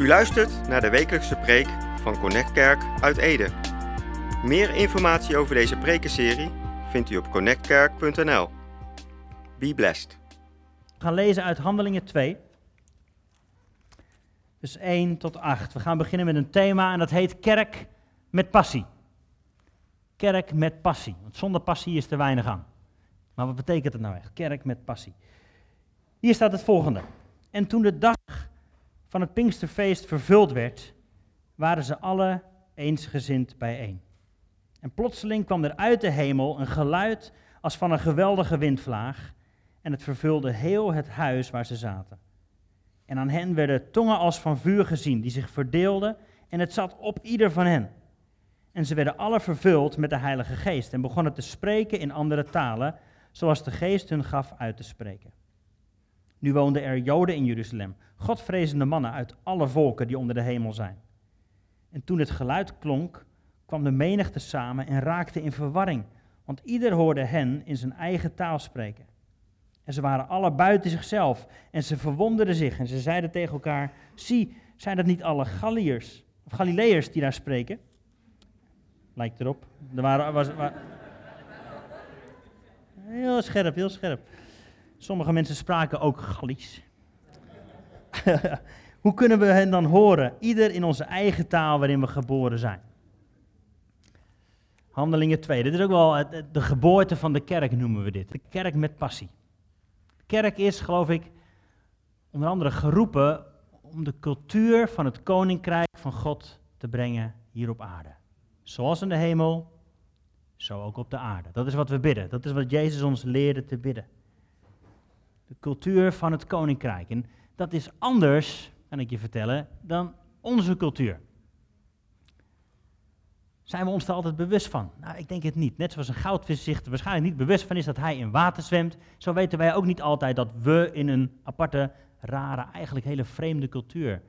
U luistert naar de wekelijkse preek van Connect Kerk uit Ede. Meer informatie over deze prekenserie vindt u op connectkerk.nl. Be blessed. We gaan lezen uit Handelingen 2. Dus 1 tot 8. We gaan beginnen met een thema en dat heet Kerk met passie. Kerk met passie. Want zonder passie is er weinig aan. Maar wat betekent het nou echt? Kerk met passie. Hier staat het volgende. En toen de dag van het Pinksterfeest vervuld werd, waren ze alle eensgezind bijeen. En plotseling kwam er uit de hemel een geluid als van een geweldige windvlaag, en het vervulde heel het huis waar ze zaten. En aan hen werden tongen als van vuur gezien, die zich verdeelden, en het zat op ieder van hen. En ze werden alle vervuld met de Heilige Geest en begonnen te spreken in andere talen, zoals de Geest hun gaf uit te spreken. Nu woonden er Joden in Jeruzalem, Godvrezende mannen uit alle volken die onder de hemel zijn. En toen het geluid klonk, kwam de menigte samen en raakte in verwarring, want ieder hoorde hen in zijn eigen taal spreken. En ze waren alle buiten zichzelf en ze verwonderden zich en ze zeiden tegen elkaar, zie, zijn dat niet alle Galliërs, of Galileërs die daar spreken? Lijkt erop. Er waren, was, was, heel scherp, heel scherp. Sommige mensen spraken ook Gallisch. Hoe kunnen we hen dan horen? Ieder in onze eigen taal waarin we geboren zijn. Handelingen 2. Dit is ook wel de geboorte van de kerk, noemen we dit. De kerk met passie. De kerk is, geloof ik, onder andere geroepen om de cultuur van het koninkrijk van God te brengen hier op aarde. Zoals in de hemel, zo ook op de aarde. Dat is wat we bidden. Dat is wat Jezus ons leerde te bidden. De cultuur van het koninkrijk. En dat is anders, kan ik je vertellen, dan onze cultuur. Zijn we ons er altijd bewust van? Nou, ik denk het niet. Net zoals een goudvis zich er waarschijnlijk niet bewust van is dat hij in water zwemt, zo weten wij ook niet altijd dat we in een aparte, rare, eigenlijk hele vreemde cultuur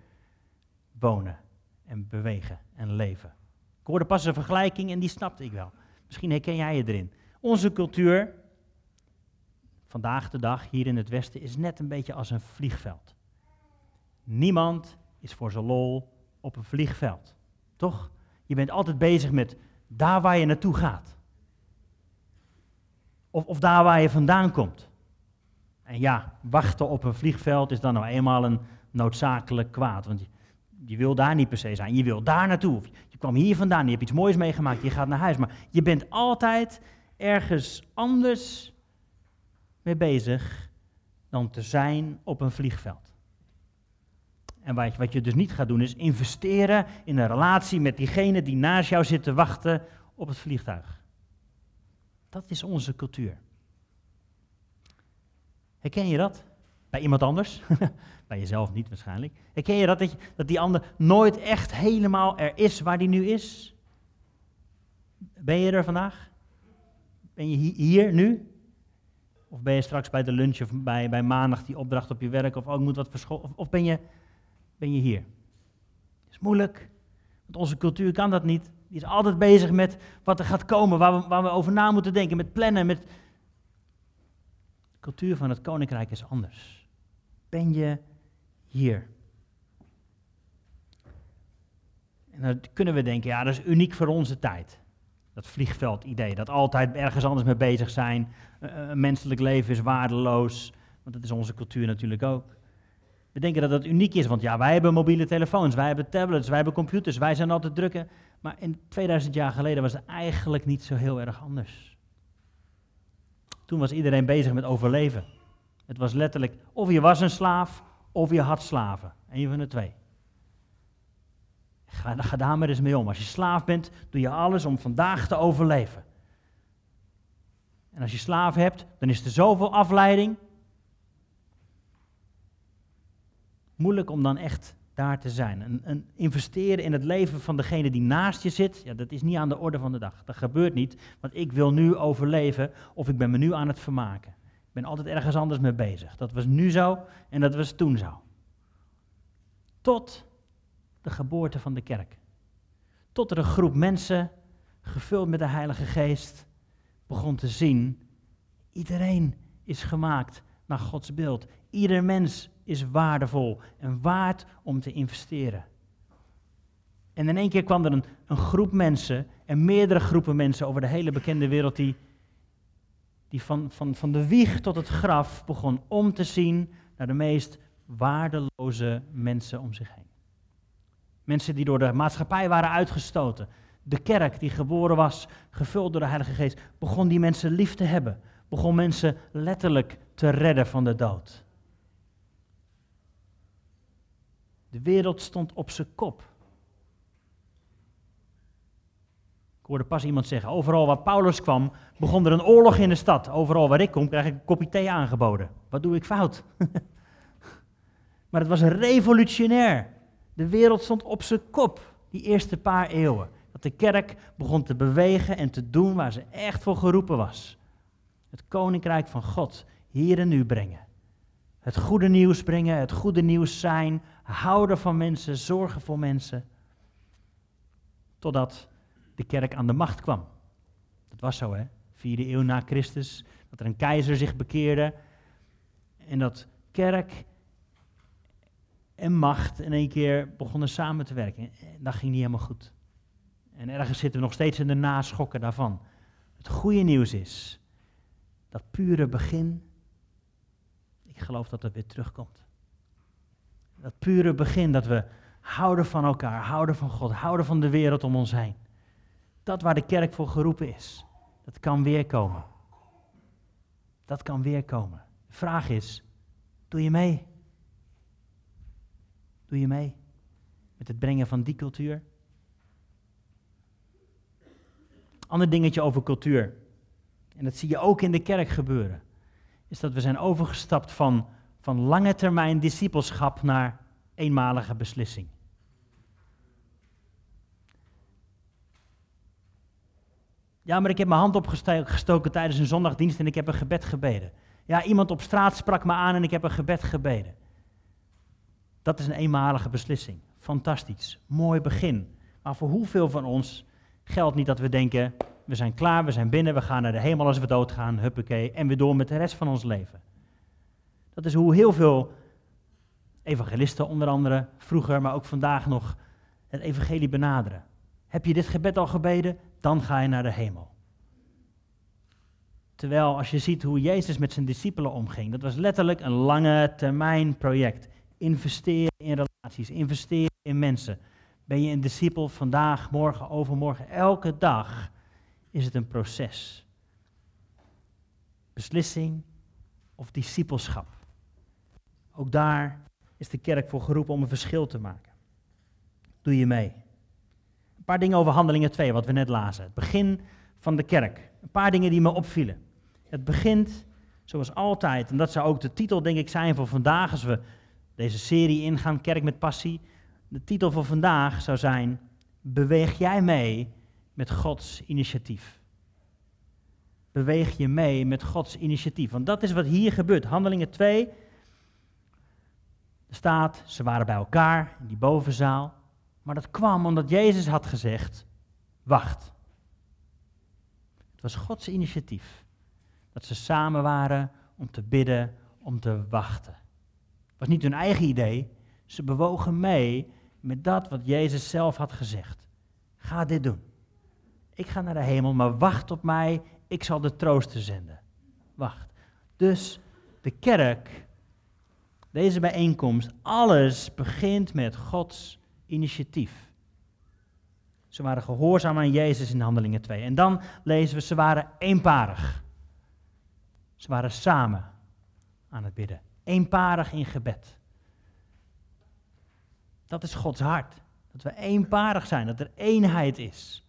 wonen en bewegen en leven. Ik hoorde pas een vergelijking en die snapte ik wel. Misschien herken jij je erin. Onze cultuur, vandaag de dag hier in het Westen, is net een beetje als een vliegveld. Niemand is voor zijn lol op een vliegveld. Toch? Je bent altijd bezig met daar waar je naartoe gaat. Of, of daar waar je vandaan komt. En ja, wachten op een vliegveld is dan nou eenmaal een noodzakelijk kwaad. Want je, je wil daar niet per se zijn. Je wil daar naartoe. Of je kwam hier vandaan, je hebt iets moois meegemaakt, je gaat naar huis. Maar je bent altijd ergens anders mee bezig dan te zijn op een vliegveld. En wat je, wat je dus niet gaat doen is investeren in een relatie met diegene die naast jou zit te wachten op het vliegtuig. Dat is onze cultuur. Herken je dat? Bij iemand anders? Bij jezelf niet waarschijnlijk. Herken je dat, dat, dat die ander nooit echt helemaal er is waar die nu is? Ben je er vandaag? Ben je hier nu? Of ben je straks bij de lunch of bij, bij maandag die opdracht op je werk of oh, moet wat verscholen? Of, ben je ben je hier. Het is moeilijk, want onze cultuur kan dat niet. Die is altijd bezig met wat er gaat komen, waar we, waar we over na moeten denken, met plannen. Met... De cultuur van het koninkrijk is anders. Ben je hier? En dan kunnen we denken, ja, dat is uniek voor onze tijd. Dat vliegveld-idee, dat altijd ergens anders mee bezig zijn. Een menselijk leven is waardeloos, want dat is onze cultuur natuurlijk ook. We denken dat dat uniek is, want ja, wij hebben mobiele telefoons, wij hebben tablets, wij hebben computers, wij zijn altijd drukken. Maar in 2000 jaar geleden was het eigenlijk niet zo heel erg anders. Toen was iedereen bezig met overleven. Het was letterlijk, of je was een slaaf, of je had slaven. Eén van de twee. Ga, daar maar eens mee om. Als je slaaf bent, doe je alles om vandaag te overleven. En als je slaaf hebt, dan is er zoveel afleiding, moeilijk om dan echt daar te zijn. Een investeren in het leven van degene die naast je zit, ja, dat is niet aan de orde van de dag. Dat gebeurt niet, want ik wil nu overleven of ik ben me nu aan het vermaken. Ik ben altijd ergens anders mee bezig. Dat was nu zo en dat was toen zo. Tot de geboorte van de kerk. Tot er een groep mensen, gevuld met de Heilige Geest, begon te zien: iedereen is gemaakt naar Gods beeld. Ieder mens is waardevol en waard om te investeren. En in één keer kwam er een, een groep mensen en meerdere groepen mensen over de hele bekende wereld die, die van, van, van de wieg tot het graf begon om te zien naar de meest waardeloze mensen om zich heen. Mensen die door de maatschappij waren uitgestoten. De kerk die geboren was, gevuld door de Heilige Geest, begon die mensen lief te hebben. Begon mensen letterlijk te redden van de dood. De wereld stond op zijn kop. Ik hoorde pas iemand zeggen, overal waar Paulus kwam, begon er een oorlog in de stad. Overal waar ik kom, krijg ik een kopje thee aangeboden. Wat doe ik fout? maar het was revolutionair. De wereld stond op zijn kop, die eerste paar eeuwen. Dat de kerk begon te bewegen en te doen waar ze echt voor geroepen was. Het koninkrijk van God hier en nu brengen. Het goede nieuws brengen, het goede nieuws zijn, houden van mensen, zorgen voor mensen. Totdat de kerk aan de macht kwam. Dat was zo, hè? Vierde eeuw na Christus, dat er een keizer zich bekeerde. En dat kerk en macht in één keer begonnen samen te werken. En dat ging niet helemaal goed. En ergens zitten we nog steeds in de naschokken daarvan. Het goede nieuws is dat pure begin, ik geloof dat dat weer terugkomt. Dat pure begin, dat we houden van elkaar, houden van God, houden van de wereld om ons heen. Dat waar de kerk voor geroepen is, dat kan weer komen. Dat kan weer komen. De vraag is, doe je mee? Doe je mee met het brengen van die cultuur? Ander dingetje over cultuur, en dat zie je ook in de kerk gebeuren, is dat we zijn overgestapt van, van lange termijn discipelschap naar eenmalige beslissing. Ja, maar ik heb mijn hand opgestoken tijdens een zondagdienst en ik heb een gebed gebeden. Ja, iemand op straat sprak me aan en ik heb een gebed gebeden. Dat is een eenmalige beslissing. Fantastisch. Mooi begin. Maar voor hoeveel van ons geldt niet dat we denken: we zijn klaar, we zijn binnen, we gaan naar de hemel als we doodgaan, huppakee, en weer door met de rest van ons leven. Dat is hoe heel veel evangelisten, onder andere vroeger, maar ook vandaag nog, het evangelie benaderen. Heb je dit gebed al gebeden? Dan ga je naar de hemel. Terwijl als je ziet hoe Jezus met zijn discipelen omging, dat was letterlijk een lange termijn project. Investeren in relaties, investeren in mensen. Ben je een discipel vandaag, morgen, overmorgen, elke dag is het een proces. Beslissing of discipelschap. Ook daar is de kerk voor geroepen om een verschil te maken. Doe je mee. Een paar dingen over Handelingen 2, wat we net lazen. Het begin van de kerk. Een paar dingen die me opvielen. Het begint zoals altijd, en dat zou ook de titel denk ik zijn voor vandaag als we deze serie ingaan, Kerk met Passie. De titel voor vandaag zou zijn, beweeg jij mee met Gods initiatief? Beweeg je mee met Gods initiatief? Want dat is wat hier gebeurt. Handelingen 2 staat, ze waren bij elkaar in die bovenzaal. Maar dat kwam omdat Jezus had gezegd, wacht. Het was Gods initiatief. Dat ze samen waren om te bidden, om te wachten. Was niet hun eigen idee. Ze bewogen mee met dat wat Jezus zelf had gezegd. Ga dit doen. Ik ga naar de hemel, maar wacht op mij. Ik zal de trooster zenden. Wacht. Dus de kerk, deze bijeenkomst, alles begint met Gods initiatief. Ze waren gehoorzaam aan Jezus in Handelingen 2. En dan lezen we, ze waren eenparig. Ze waren samen aan het bidden. Eenparig in gebed. Dat is Gods hart. Dat we eenparig zijn, dat er eenheid is.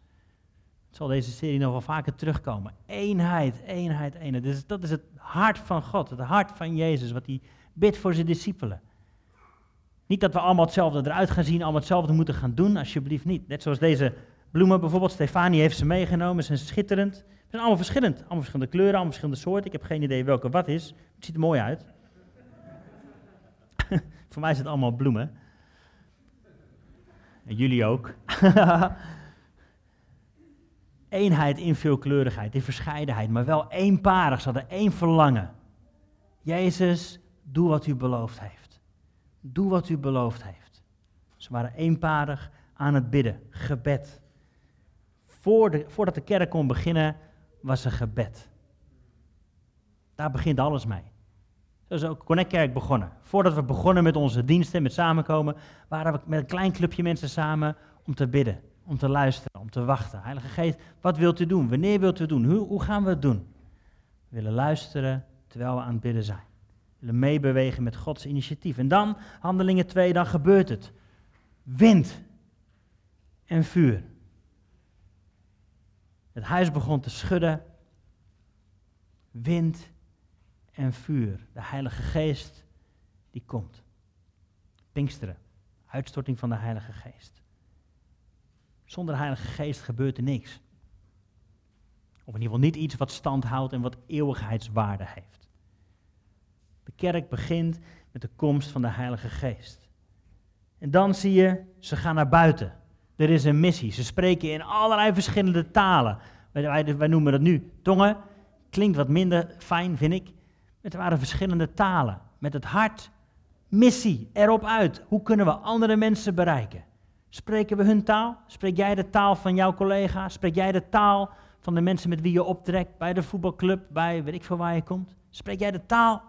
Het zal deze serie nog wel vaker terugkomen. Eenheid, eenheid, eenheid. Dat is het hart van God, het hart van Jezus, wat hij bidt voor zijn discipelen. Niet dat we allemaal hetzelfde eruit gaan zien, allemaal hetzelfde moeten gaan doen, alsjeblieft niet. Net zoals deze bloemen bijvoorbeeld, Stefanie heeft ze meegenomen, ze zijn schitterend. Ze zijn allemaal verschillend, allemaal verschillende kleuren, allemaal verschillende soorten. Ik heb geen idee welke wat is, het ziet er mooi uit. voor mij is het allemaal bloemen. En jullie ook. Eenheid in veelkleurigheid, in verscheidenheid, maar wel eenparig. Ze hadden één verlangen. Jezus, doe wat u beloofd heeft. Doe wat u beloofd heeft. Ze waren eenparig aan het bidden, gebed. Voor de, voordat de kerk kon beginnen, was er gebed. Daar begint alles mee. Is ook Connect Kerk begonnen. Voordat we begonnen met onze diensten, met samenkomen, waren we met een klein clubje mensen samen om te bidden, om te luisteren, om te wachten. Heilige Geest, wat wilt u doen? Wanneer wilt u doen? Hoe, hoe gaan we het doen? We willen luisteren terwijl we aan het bidden zijn. We willen meebewegen met Gods initiatief. En dan, handelingen 2, dan gebeurt het. Wind en vuur. Het huis begon te schudden. Wind en vuur. De Heilige Geest die komt. Pinksteren. Uitstorting van de Heilige Geest. Zonder de Heilige Geest gebeurt er niks. Of in ieder geval niet iets wat stand houdt en wat eeuwigheidswaarde heeft. De kerk begint met de komst van de Heilige Geest. En dan zie je, ze gaan naar buiten. Er is een missie. Ze spreken in allerlei verschillende talen. Wij, wij, noemen dat nu tongen. Klinkt wat minder fijn, vind ik. Het waren verschillende talen. Met het hart, missie, erop uit. Hoe kunnen we andere mensen bereiken? Spreken we hun taal? Spreek jij de taal van jouw collega? Spreek jij de taal van de mensen met wie je optrekt? Bij de voetbalclub, bij weet ik veel waar je komt? Spreek jij de taal?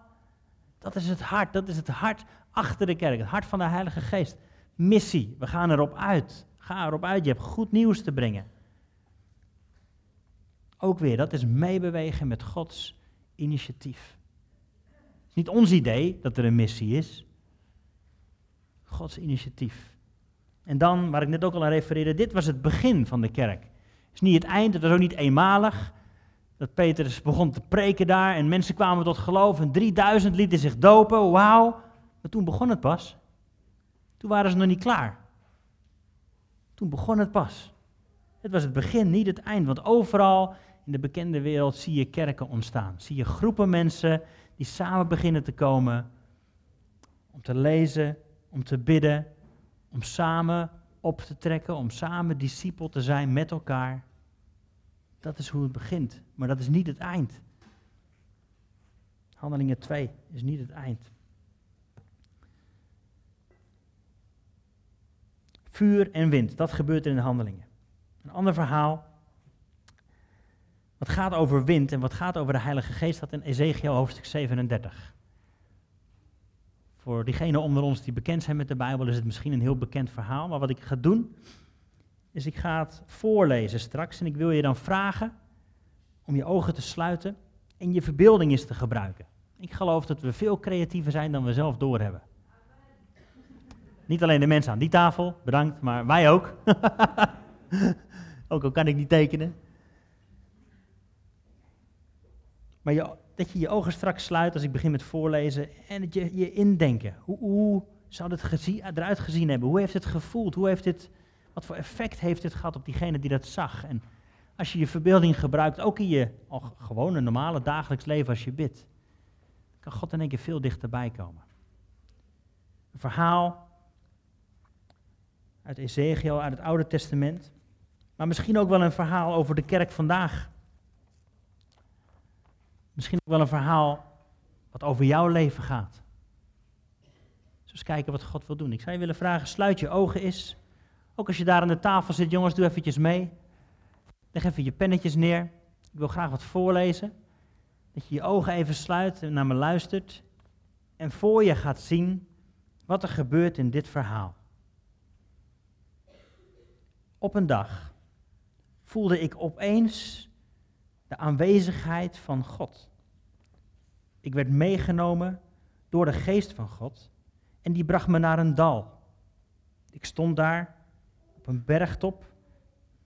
Dat is het hart, dat is het hart achter de kerk. Het hart van de Heilige Geest. Missie, we gaan erop uit. Ga erop uit, je hebt goed nieuws te brengen. Ook weer, dat is meebewegen met Gods initiatief. Niet ons idee dat er een missie is. Gods initiatief. En dan, waar ik net ook al aan refereerde, dit was het begin van de kerk. Het is niet het eind, het was ook niet eenmalig. Dat Petrus begon te preken daar en mensen kwamen tot geloof en 3000 lieten zich dopen, wauw. Maar toen begon het pas. Toen waren ze nog niet klaar. Toen begon het pas. Het was het begin, niet het eind. Want overal in de bekende wereld zie je kerken ontstaan. Zie je groepen mensen die samen beginnen te komen om te lezen, om te bidden, om samen op te trekken, om samen discipel te zijn met elkaar. Dat is hoe het begint, maar dat is niet het eind. Handelingen 2 is niet het eind. Vuur en wind, dat gebeurt in de handelingen. Een ander verhaal, wat gaat over wind en wat gaat over de Heilige Geest, staat in Ezekiel hoofdstuk 37. Voor diegenen onder ons die bekend zijn met de Bijbel is het misschien een heel bekend verhaal, maar wat ik ga doen, is ik ga het voorlezen straks en ik wil je dan vragen om je ogen te sluiten en je verbeelding eens te gebruiken. Ik geloof dat we veel creatiever zijn dan we zelf doorhebben. Niet alleen de mensen aan die tafel, bedankt, maar wij ook. ook al kan ik niet tekenen. Maar dat je je ogen straks sluit als ik begin met voorlezen en dat je je indenken. Hoe, hoe zou gezien, eruit gezien hebben? Hoe heeft het gevoeld? Hoe heeft het, wat voor effect heeft het gehad op diegene die dat zag? En als je je verbeelding gebruikt, ook in je gewone normale dagelijks leven als je bidt, kan God in één keer veel dichterbij komen. Een verhaal uit Ezekiel, uit het Oude Testament. Maar misschien ook wel een verhaal over de kerk vandaag. Misschien ook wel een verhaal wat over jouw leven gaat. Dus eens kijken wat God wil doen. Ik zou je willen vragen, sluit je ogen eens. Ook als je daar aan de tafel zit, jongens, doe eventjes mee. Leg even je pennetjes neer. Ik wil graag wat voorlezen. Dat je je ogen even sluit en naar me luistert. En voor je gaat zien wat er gebeurt in dit verhaal. Op een dag voelde ik opeens de aanwezigheid van God. Ik werd meegenomen door de geest van God en die bracht me naar een dal. Ik stond daar op een bergtop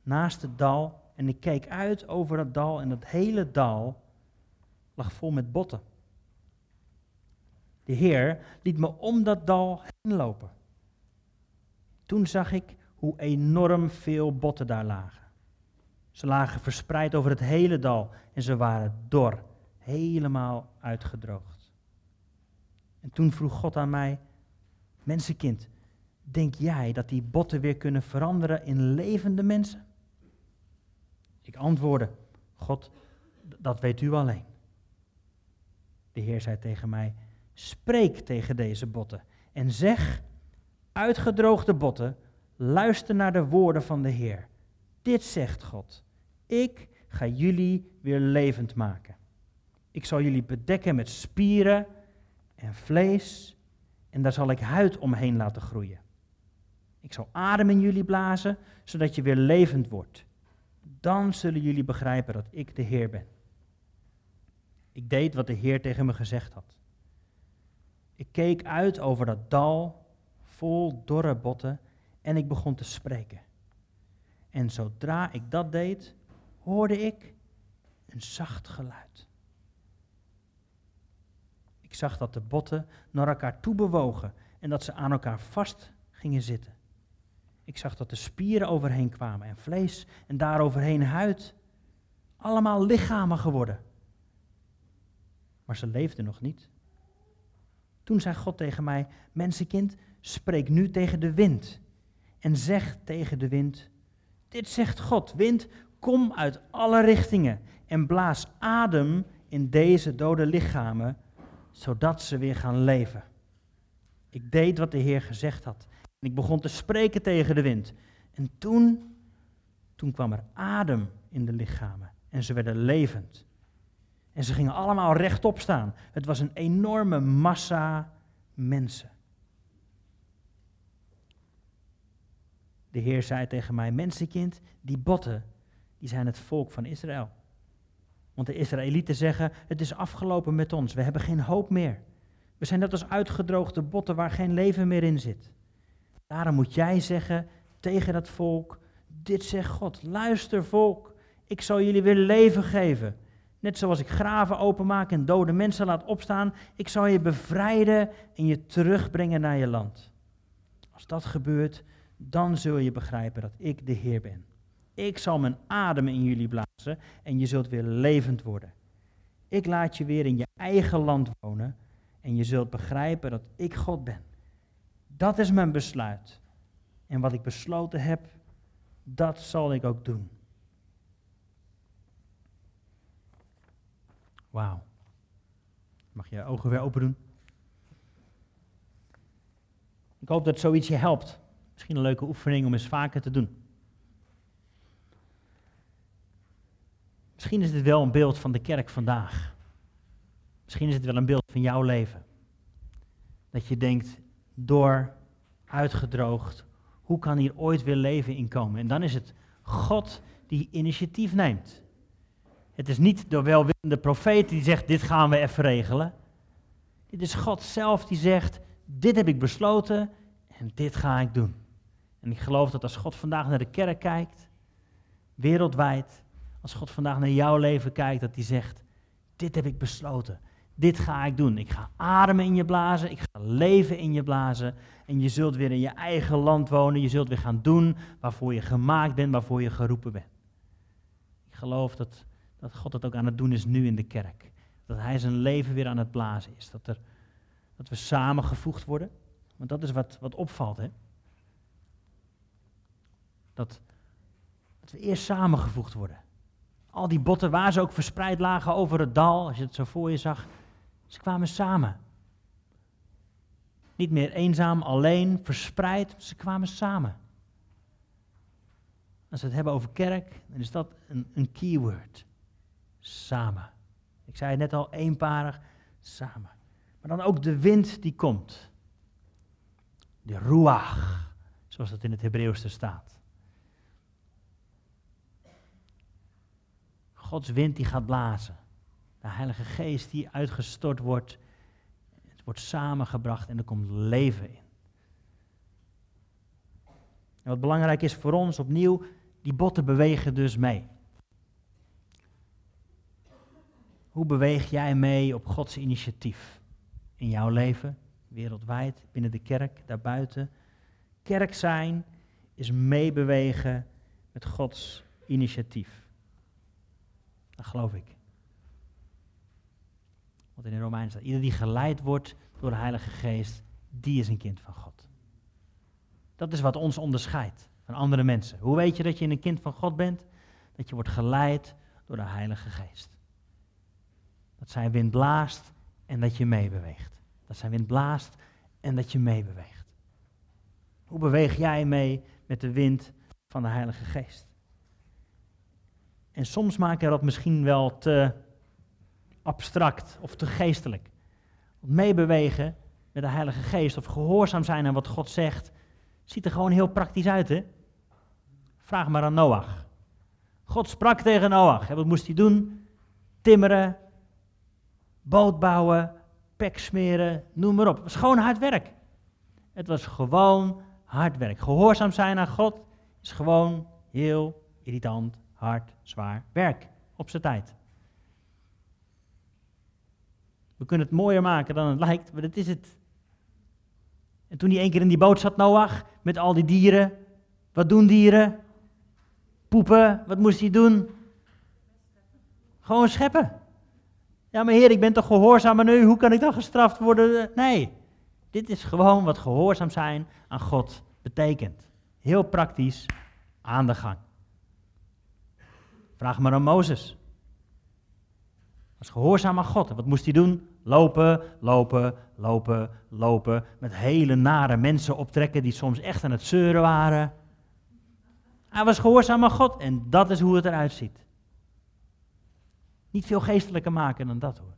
naast het dal en ik keek uit over dat dal en dat hele dal lag vol met botten. De Heer liet me om dat dal heen lopen. Toen zag ik hoe enorm veel botten daar lagen. Ze lagen verspreid over het hele dal en ze waren dor, helemaal uitgedroogd. En toen vroeg God aan mij, mensenkind, denk jij dat die botten weer kunnen veranderen in levende mensen? Ik antwoordde, God, dat weet u alleen. De Heer zei tegen mij, spreek tegen deze botten en zeg, uitgedroogde botten, luister naar de woorden van de Heer. Dit zegt God, ik ga jullie weer levend maken. Ik zal jullie bedekken met spieren en vlees en daar zal ik huid omheen laten groeien. Ik zal adem in jullie blazen, zodat je weer levend wordt. Dan zullen jullie begrijpen dat ik de Heer ben. Ik deed wat de Heer tegen me gezegd had. Ik keek uit over dat dal vol dorre botten en ik begon te spreken. En zodra ik dat deed, hoorde ik een zacht geluid. Ik zag dat de botten naar elkaar toe bewogen en dat ze aan elkaar vast gingen zitten. Ik zag dat de spieren overheen kwamen en vlees en daaroverheen huid. Allemaal lichamen geworden. Maar ze leefden nog niet. Toen zei God tegen mij: Mensenkind, spreek nu tegen de wind. En zeg tegen de wind: Dit zegt God, wind, kom uit alle richtingen en blaas adem in deze dode lichamen, zodat ze weer gaan leven. Ik deed wat de Heer gezegd had. En ik begon te spreken tegen de wind. En toen, toen kwam er adem in de lichamen en ze werden levend. En ze gingen allemaal rechtop staan. Het was een enorme massa mensen. De Heer zei tegen mij: Mensenkind, die botten, die zijn het volk van Israël. Want de Israëlieten zeggen: Het is afgelopen met ons, we hebben geen hoop meer. We zijn net als uitgedroogde botten waar geen leven meer in zit. Daarom moet jij zeggen tegen dat volk: Dit zegt God, luister volk, ik zal jullie weer leven geven. Net zoals ik graven openmaak en dode mensen laat opstaan, ik zal je bevrijden en je terugbrengen naar je land. Als dat gebeurt, dan zul je begrijpen dat ik de Heer ben. Ik zal mijn adem in jullie blazen en je zult weer levend worden. Ik laat je weer in je eigen land wonen en je zult begrijpen dat ik God ben. Dat is mijn besluit. En wat ik besloten heb, dat zal ik ook doen. Wauw. Mag je je ogen weer open doen? Ik hoop dat zoiets je helpt. Misschien een leuke oefening om eens vaker te doen. Misschien is dit wel een beeld van de kerk vandaag. Misschien is het wel een beeld van jouw leven. Dat je denkt, door, uitgedroogd, hoe kan hier ooit weer leven in komen? En dan is het God die initiatief neemt. Het is niet de welwillende profeet die zegt, dit gaan we even regelen. Dit is God zelf die zegt, dit heb ik besloten en dit ga ik doen. En ik geloof dat als God vandaag naar de kerk kijkt, wereldwijd, als God vandaag naar jouw leven kijkt, dat hij zegt, dit heb ik besloten, dit ga ik doen. Ik ga ademen in je blazen, ik ga leven in je blazen en je zult weer in je eigen land wonen, je zult weer gaan doen waarvoor je gemaakt bent, waarvoor je geroepen bent. Ik geloof dat dat God dat ook aan het doen is nu in de kerk. Dat Hij zijn leven weer aan het blazen is. Dat, er, dat we samengevoegd worden. Want dat is wat, wat opvalt. Hè? Dat, dat we eerst samengevoegd worden. Al die botten waar ze ook verspreid lagen over het dal, als je het zo voor je zag, ze kwamen samen. Niet meer eenzaam, alleen, verspreid, ze kwamen samen. Als we het hebben over kerk, dan is dat een, een keyword samen. Ik zei het net al, eenparig, samen. Maar dan ook de wind die komt. De ruach, zoals het in het Hebreeuws staat. Gods wind die gaat blazen. De Heilige Geest die uitgestort wordt. Het wordt samengebracht en er komt leven in. Wat belangrijk is voor ons opnieuw, die botten bewegen dus mee. Hoe beweeg jij mee op Gods initiatief? In jouw leven, wereldwijd, binnen de kerk, daarbuiten. Kerk zijn is meebewegen met Gods initiatief. Dat geloof ik. Wat in de Romeinen staat. Ieder die geleid wordt door de Heilige Geest, die is een kind van God. Dat is wat ons onderscheidt van andere mensen. Hoe weet je dat je een kind van God bent? Dat je wordt geleid door de Heilige Geest. Dat zijn wind blaast en dat je meebeweegt. Dat zijn wind blaast en dat je meebeweegt. Hoe beweeg jij mee met de wind van de Heilige Geest? En soms maken we dat misschien wel te abstract of te geestelijk. Meebewegen met de Heilige Geest of gehoorzaam zijn aan wat God zegt, ziet er gewoon heel praktisch uit, hè? Vraag maar aan Noach. God sprak tegen Noach. Wat moest hij doen? Timmeren, boot bouwen, pek smeren, noem maar op. Het was gewoon hard werk. Het was gewoon hard werk. Gehoorzaam zijn aan God is gewoon heel irritant, hard, zwaar werk op zijn tijd. We kunnen het mooier maken dan het lijkt, maar dat is het. En toen hij één keer in die boot zat, Noach, met al die dieren. Wat doen dieren? Poepen. Wat moest hij doen? Gewoon scheppen. Ja, maar heer, ik ben toch gehoorzaam aan nu, hoe kan ik dan gestraft worden? Nee, dit is gewoon wat gehoorzaam zijn aan God betekent. Heel praktisch, aan de gang. Vraag maar aan Mozes. Was gehoorzaam aan God. Wat moest hij doen? Lopen, lopen, lopen, lopen. Met hele nare mensen optrekken die soms echt aan het zeuren waren. Hij was gehoorzaam aan God en dat is hoe het eruit ziet. Niet veel geestelijker maken dan dat hoor.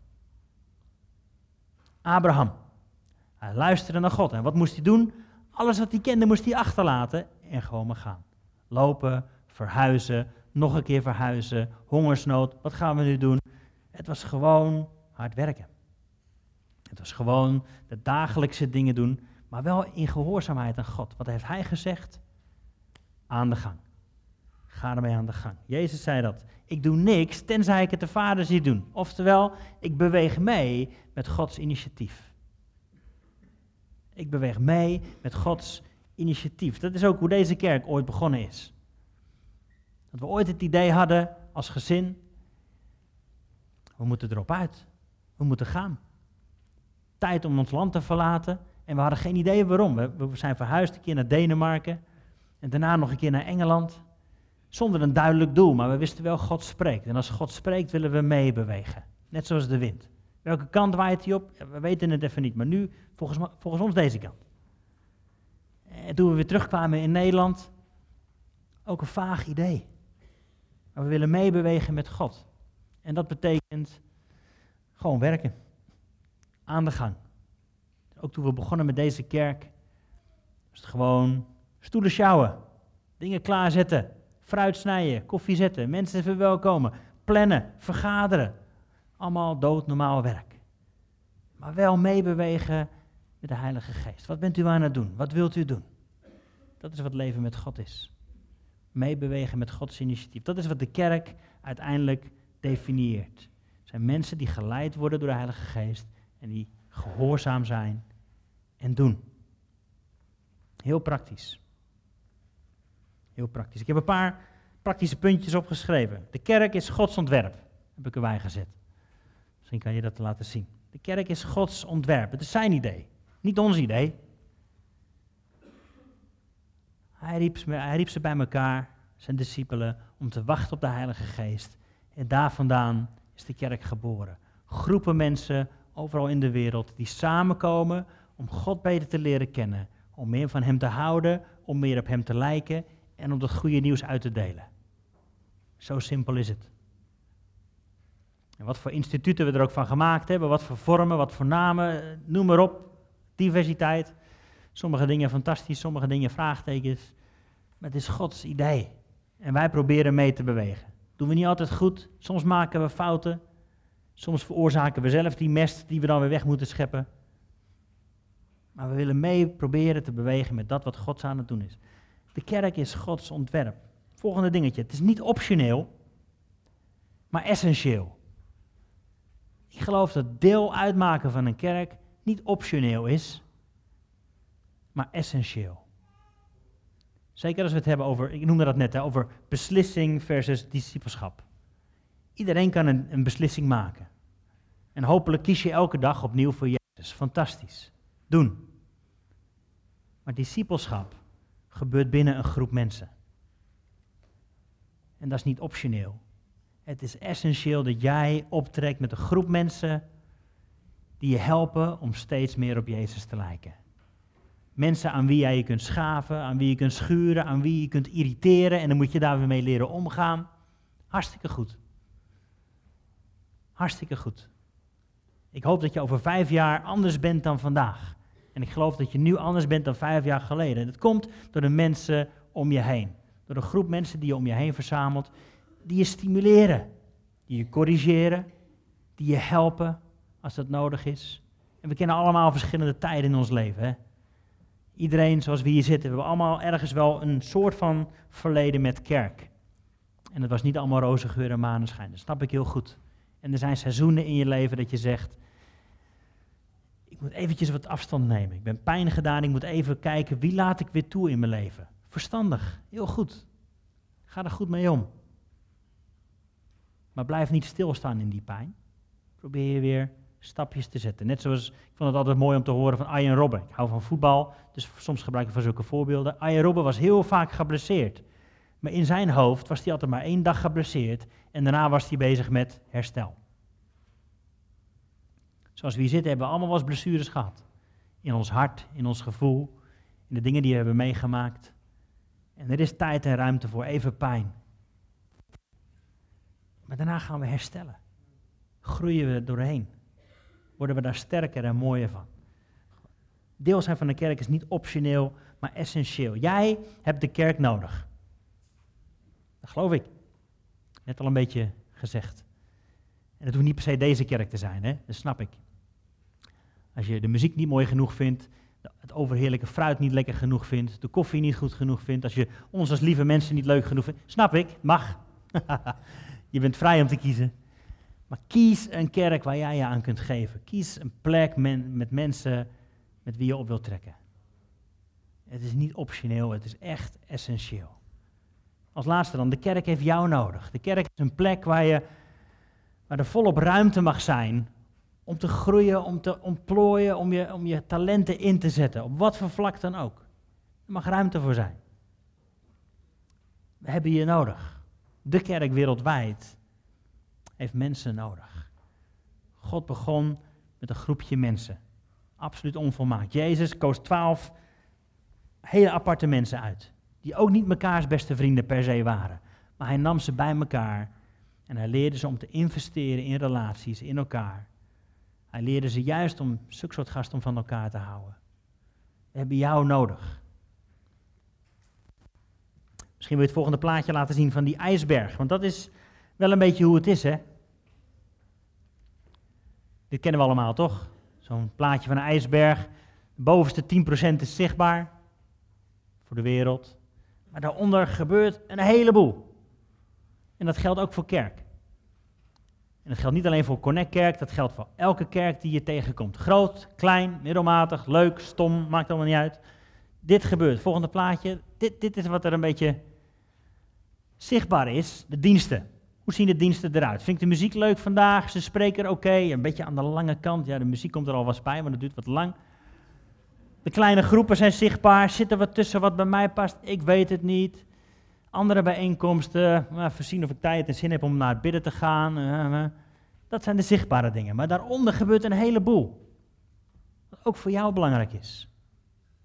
Abraham. Hij luisterde naar God. En wat moest hij doen? Alles wat hij kende moest hij achterlaten en gewoon maar gaan. Lopen, verhuizen, nog een keer verhuizen, hongersnood. Wat gaan we nu doen? Het was gewoon hard werken. Het was gewoon de dagelijkse dingen doen, maar wel in gehoorzaamheid aan God. Wat heeft hij gezegd? Aan de gang. Ga ermee aan de gang. Jezus zei dat. Ik doe niks tenzij ik het de Vader zie doen. Oftewel, ik beweeg mee met Gods initiatief. Ik beweeg mee met Gods initiatief. Dat is ook hoe deze kerk ooit begonnen is. Dat we ooit het idee hadden als gezin, we moeten erop uit. We moeten gaan. Tijd om ons land te verlaten. En we hadden geen idee waarom. We, zijn verhuisd een keer naar Denemarken. En daarna nog een keer naar Engeland. Zonder een duidelijk doel, maar we wisten wel, God spreekt. En als God spreekt, willen we meebewegen. Net zoals de wind. Welke kant waait hij op? we weten het even niet, maar nu volgens, volgens ons deze kant. En toen we weer terugkwamen in Nederland, ook een vaag idee. Maar we willen meebewegen met God. En dat betekent gewoon werken. Aan de gang. Ook toen we begonnen met deze kerk, was het gewoon stoelen sjouwen, dingen klaarzetten, fruit snijden, koffie zetten, mensen verwelkomen, plannen, vergaderen. Allemaal doodnormaal werk. Maar wel meebewegen met de Heilige Geest. Wat bent u aan het doen? Wat wilt u doen? Dat is wat leven met God is. Meebewegen met Gods initiatief. Dat is wat de kerk uiteindelijk definieert. Het zijn mensen die geleid worden door de Heilige Geest en die gehoorzaam zijn en doen. Heel praktisch. Heel praktisch. Ik heb een paar praktische puntjes opgeschreven. De kerk is Gods ontwerp, heb ik erbij gezet. Misschien kan je dat laten zien. De kerk is Gods ontwerp. Het is zijn idee, niet ons idee. Hij riep, ze bij elkaar, zijn discipelen, om te wachten op de Heilige Geest. En daar vandaan is de kerk geboren. Groepen mensen overal in de wereld die samenkomen om God beter te leren kennen. Om meer van Hem te houden, om meer op Hem te lijken en om dat goede nieuws uit te delen. Zo simpel is het. En wat voor instituten we er ook van gemaakt hebben, wat voor vormen, wat voor namen, noem maar op. Diversiteit. Sommige dingen fantastisch, sommige dingen vraagtekens. Maar het is Gods idee. En wij proberen mee te bewegen. Doen we niet altijd goed. Soms maken we fouten. Soms veroorzaken we zelf die mest die we dan weer weg moeten scheppen. Maar we willen mee proberen te bewegen met dat wat God aan het doen is. De kerk is Gods ontwerp. Volgende dingetje. Het is niet optioneel, maar essentieel. Ik geloof dat deel uitmaken van een kerk niet optioneel is, maar essentieel. Zeker als we het hebben over, ik noemde dat net, hè, over beslissing versus discipelschap. Iedereen kan een, een beslissing maken. En hopelijk kies je elke dag opnieuw voor Jezus. Fantastisch. Doen. Maar discipelschap gebeurt binnen een groep mensen. En dat is niet optioneel. Het is essentieel dat jij optrekt met een groep mensen die je helpen om steeds meer op Jezus te lijken. Mensen aan wie jij je kunt schaven, aan wie je kunt schuren, aan wie je kunt irriteren. En dan moet je daar weer mee leren omgaan. Hartstikke goed. Hartstikke goed. Ik hoop dat je over vijf jaar anders bent dan vandaag. En ik geloof dat je nu anders bent dan vijf jaar geleden. En dat komt door de mensen om je heen. Door de groep mensen die je om je heen verzamelt, die je stimuleren, die je corrigeren, die je helpen als dat nodig is. En we kennen allemaal verschillende tijden in ons leven. Hè? Iedereen zoals we hier zitten, we hebben allemaal ergens wel een soort van verleden met kerk. En het was niet allemaal roze geur en maneschijn, dat snap ik heel goed. En er zijn seizoenen in je leven dat je zegt, ik moet eventjes wat afstand nemen. Ik ben pijn gedaan, ik moet even kijken, wie laat ik weer toe in mijn leven? Verstandig, heel goed. Ga er goed mee om. Maar blijf niet stilstaan in die pijn. Probeer je weer stapjes te zetten. Net zoals, ik vond het altijd mooi om te horen van Arjen Robben. Ik hou van voetbal, dus soms gebruik ik van zulke voorbeelden. Arjen Robben was heel vaak geblesseerd. Maar in zijn hoofd was hij altijd maar één dag geblesseerd en daarna was hij bezig met herstel. Zoals we hier zitten hebben we allemaal wel eens blessures gehad. In ons hart, in ons gevoel, in de dingen die we hebben meegemaakt. En er is tijd en ruimte voor even pijn. Maar daarna gaan we herstellen. Groeien we er doorheen. Worden we daar sterker en mooier van. Deel zijn van de kerk is niet optioneel, maar essentieel. Jij hebt de kerk nodig. Dat geloof ik. Net al een beetje gezegd. En het hoeft niet per se deze kerk te zijn, hè? dat snap ik. Als je de muziek niet mooi genoeg vindt, het overheerlijke fruit niet lekker genoeg vindt, de koffie niet goed genoeg vindt, als je ons als lieve mensen niet leuk genoeg vindt, snap ik, mag. je bent vrij om te kiezen. Maar kies een kerk waar jij je aan kunt geven. Kies een plek met mensen met wie je op wilt trekken. Het is niet optioneel, het is echt essentieel. Als laatste dan, de kerk heeft jou nodig. De kerk is een plek waar, je, waar er volop ruimte mag zijn om te groeien, om te ontplooien, om je, om je talenten in te zetten, op wat voor vlak dan ook. Er mag ruimte voor zijn. We hebben je nodig. De kerk wereldwijd heeft mensen nodig. God begon met een groepje mensen. Absoluut onvolmaakt. Jezus koos twaalf hele aparte mensen uit. Die ook niet mekaars beste vrienden per se waren. Maar hij nam ze bij elkaar en hij leerde ze om te investeren in relaties, in elkaar. Hij leerde ze juist om zulke soort gasten van elkaar te houden. We hebben jou nodig. Misschien wil je het volgende plaatje laten zien van die ijsberg. Want dat is wel een beetje hoe het is, hè? Dit kennen we allemaal, toch? Zo'n plaatje van een ijsberg. De bovenste 10% is zichtbaar voor de wereld. Maar daaronder gebeurt een heleboel. En dat geldt ook voor kerk. En dat geldt niet alleen voor Connect Kerk, dat geldt voor elke kerk die je tegenkomt. Groot, klein, middelmatig, leuk, stom, maakt allemaal niet uit. Dit gebeurt. Volgende plaatje. Dit, dit is wat er een beetje zichtbaar is. De diensten. Hoe zien de diensten eruit? Vind ik de muziek leuk vandaag? Ze spreken oké. Een beetje aan de lange kant. Ja, de muziek komt er al wat bij, maar dat duurt wat lang. De kleine groepen zijn zichtbaar. Zit er wat tussen wat bij mij past? Ik weet het niet. Andere bijeenkomsten, maar even zien of ik tijd en zin heb om naar het bidden te gaan. Eh, eh. Dat zijn de zichtbare dingen. Maar daaronder gebeurt een heleboel. Wat ook voor jou belangrijk is.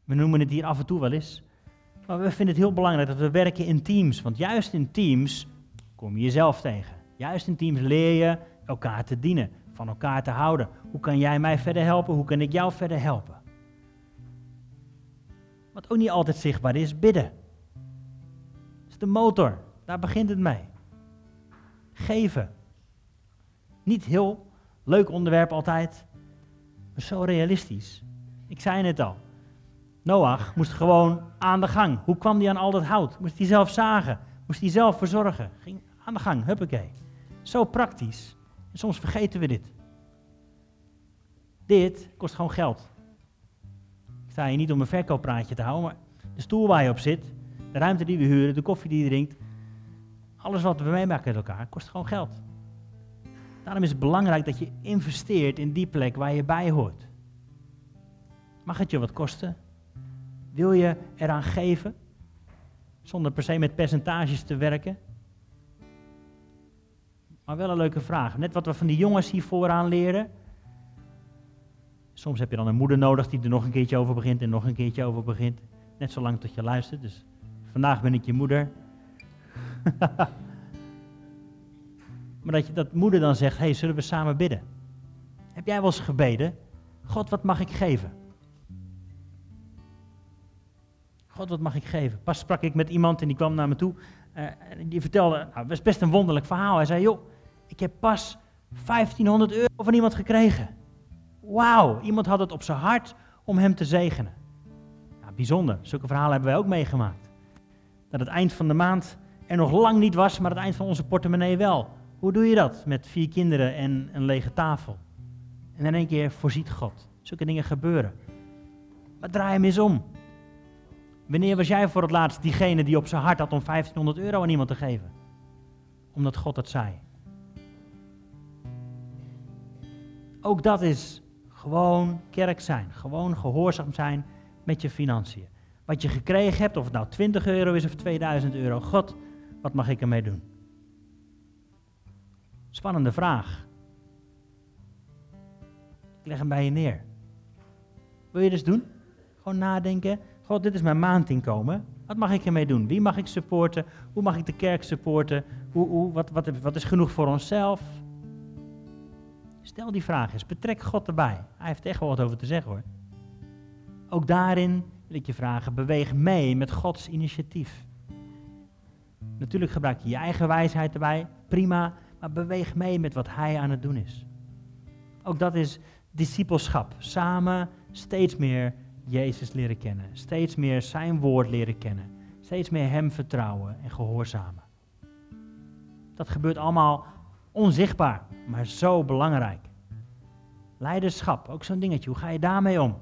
We noemen het hier af en toe wel eens. Maar we vinden het heel belangrijk dat we werken in teams. Want juist in teams kom je jezelf tegen. Juist in teams leer je elkaar te dienen, van elkaar te houden. Hoe kan jij mij verder helpen? Hoe kan ik jou verder helpen? Wat ook niet altijd zichtbaar is, bidden. Dat is de motor. Daar begint het mee. Geven. Niet heel leuk onderwerp altijd, maar zo realistisch. Ik zei het al. Noach moest gewoon aan de gang. Hoe kwam hij aan al dat hout? Moest hij zelf zagen? Moest hij zelf verzorgen? Ging aan de gang, huppakee. Zo praktisch. En soms vergeten we dit. Dit kost gewoon geld. Ik sta hier niet om een verkooppraatje te houden, maar de stoel waar je op zit, de ruimte die we huren, de koffie die je drinkt, alles wat we meemaken met elkaar, kost gewoon geld. Daarom is het belangrijk dat je investeert in die plek waar je bij hoort. Mag het je wat kosten? Wil je eraan geven? Zonder per se met percentages te werken? Maar wel een leuke vraag. Net wat we van die jongens hier vooraan leren. Soms heb je dan een moeder nodig die er nog een keertje over begint en nog een keertje over begint. Net zolang tot je luistert. Dus vandaag ben ik je moeder. maar dat, je, dat moeder dan zegt, hey, zullen we samen bidden? Heb jij wel eens gebeden? God, wat mag ik geven? God, wat mag ik geven? Pas sprak ik met iemand en die kwam naar me toe. Uh, en die vertelde, nou, het was best een wonderlijk verhaal. Hij zei, joh, ik heb pas 1500 euro van iemand gekregen. Wauw, iemand had het op zijn hart om hem te zegenen. Nou, bijzonder, zulke verhalen hebben wij ook meegemaakt. Dat het eind van de maand er nog lang niet was, maar het eind van onze portemonnee wel. Hoe doe je dat met vier kinderen en een lege tafel? En in één keer voorziet God. Zulke dingen gebeuren. Maar draai hem eens om. Wanneer was jij voor het laatst diegene die op zijn hart had om 1500 euro aan iemand te geven? Omdat God het zei. Ook dat is gewoon kerk zijn. Gewoon gehoorzaam zijn met je financiën. Wat je gekregen hebt, of het nou 20 euro is of 2000 euro. God, wat mag ik ermee doen? Spannende vraag. Ik leg hem bij je neer. Wil je dus doen? Gewoon nadenken. God, dit is mijn maandinkomen. Wat mag ik ermee doen? Wie mag ik supporten? Hoe mag ik de kerk supporten? Hoe, hoe, wat, wat, wat is genoeg voor onszelf? Stel die vraag eens. Betrek God erbij. Hij heeft echt wel wat over te zeggen hoor. Ook daarin wil ik je vragen, beweeg mee met Gods initiatief. Natuurlijk gebruik je je eigen wijsheid erbij, prima, maar beweeg mee met wat Hij aan het doen is. Ook dat is discipelschap. Samen steeds meer Jezus leren kennen. Steeds meer zijn woord leren kennen. Steeds meer hem vertrouwen en gehoorzamen. Dat gebeurt allemaal onzichtbaar, maar zo belangrijk. Leiderschap, ook zo'n dingetje. Hoe ga je daarmee om?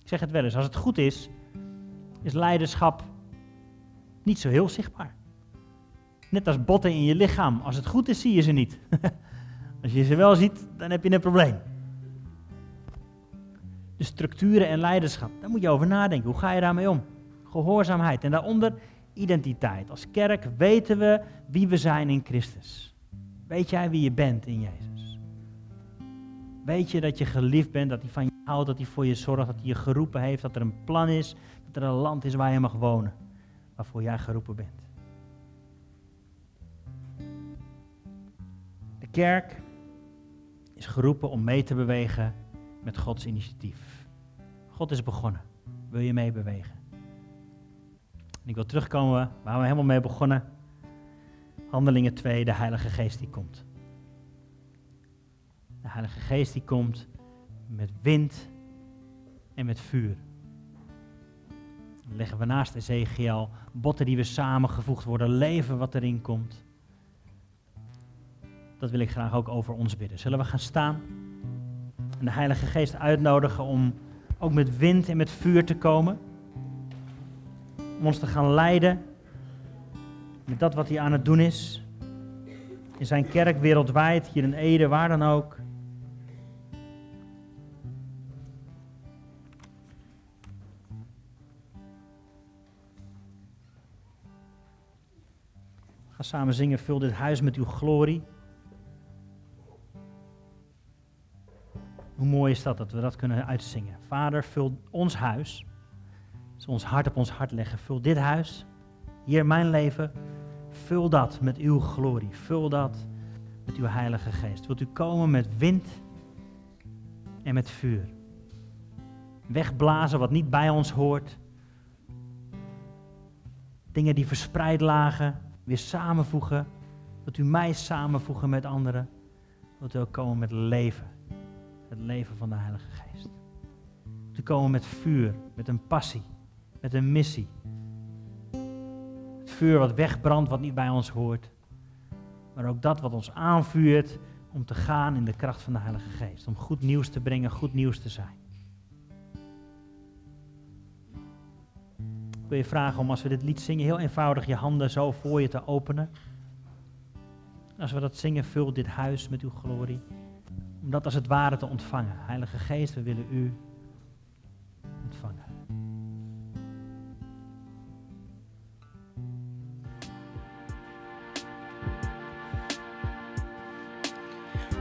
Ik zeg het wel eens, als het goed is, is leiderschap niet zo heel zichtbaar. Net als botten in je lichaam. Als het goed is, zie je ze niet. als je ze wel ziet, dan heb je een probleem de structuren en leiderschap. Daar moet je over nadenken. Hoe ga je daarmee om? Gehoorzaamheid. En daaronder identiteit. Als kerk weten we wie we zijn in Christus. Weet jij wie je bent in Jezus? Weet je dat je geliefd bent, dat hij van je houdt, dat hij voor je zorgt, dat hij je geroepen heeft, dat er een plan is, dat er een land is waar je mag wonen, waarvoor jij geroepen bent. De kerk is geroepen om mee te bewegen met Gods initiatief. God is begonnen. Wil je meebewegen? En ik wil terugkomen waar we helemaal mee begonnen. Handelingen 2, de Heilige Geest die komt. De Heilige Geest die komt met wind en met vuur. Leggen we naast Ezekiel botten die we samengevoegd worden, leven wat erin komt. Dat wil ik graag ook over ons bidden. Zullen we gaan staan? en de Heilige Geest uitnodigen om ook met wind en met vuur te komen. Om ons te gaan leiden met dat wat hij aan het doen is. In zijn kerk wereldwijd, hier in Ede, waar dan ook. Ga samen zingen, vul dit huis met uw glorie. Hoe mooi is dat dat we dat kunnen uitzingen. Vader, vul ons huis. Als ons hart op ons hart leggen. Vul dit huis. Hier mijn leven. Vul dat met uw glorie. Vul dat met uw Heilige Geest. Wilt u komen met wind en met vuur. Wegblazen wat niet bij ons hoort. Dingen die verspreid lagen, weer samenvoegen. Wilt u mij samenvoegen met anderen. Wilt u ook komen met leven het leven van de Heilige Geest. Te komen met vuur, met een passie, met een missie. Vuur wat wegbrandt, wat niet bij ons hoort. Maar ook dat wat ons aanvuurt om te gaan in de kracht van de Heilige Geest. Om goed nieuws te brengen, goed nieuws te zijn. Ik wil je vragen om als we dit lied zingen, heel eenvoudig je handen zo voor je te openen. Als we dat zingen, vul dit huis met uw glorie om dat als het ware te ontvangen. Heilige Geest, we willen u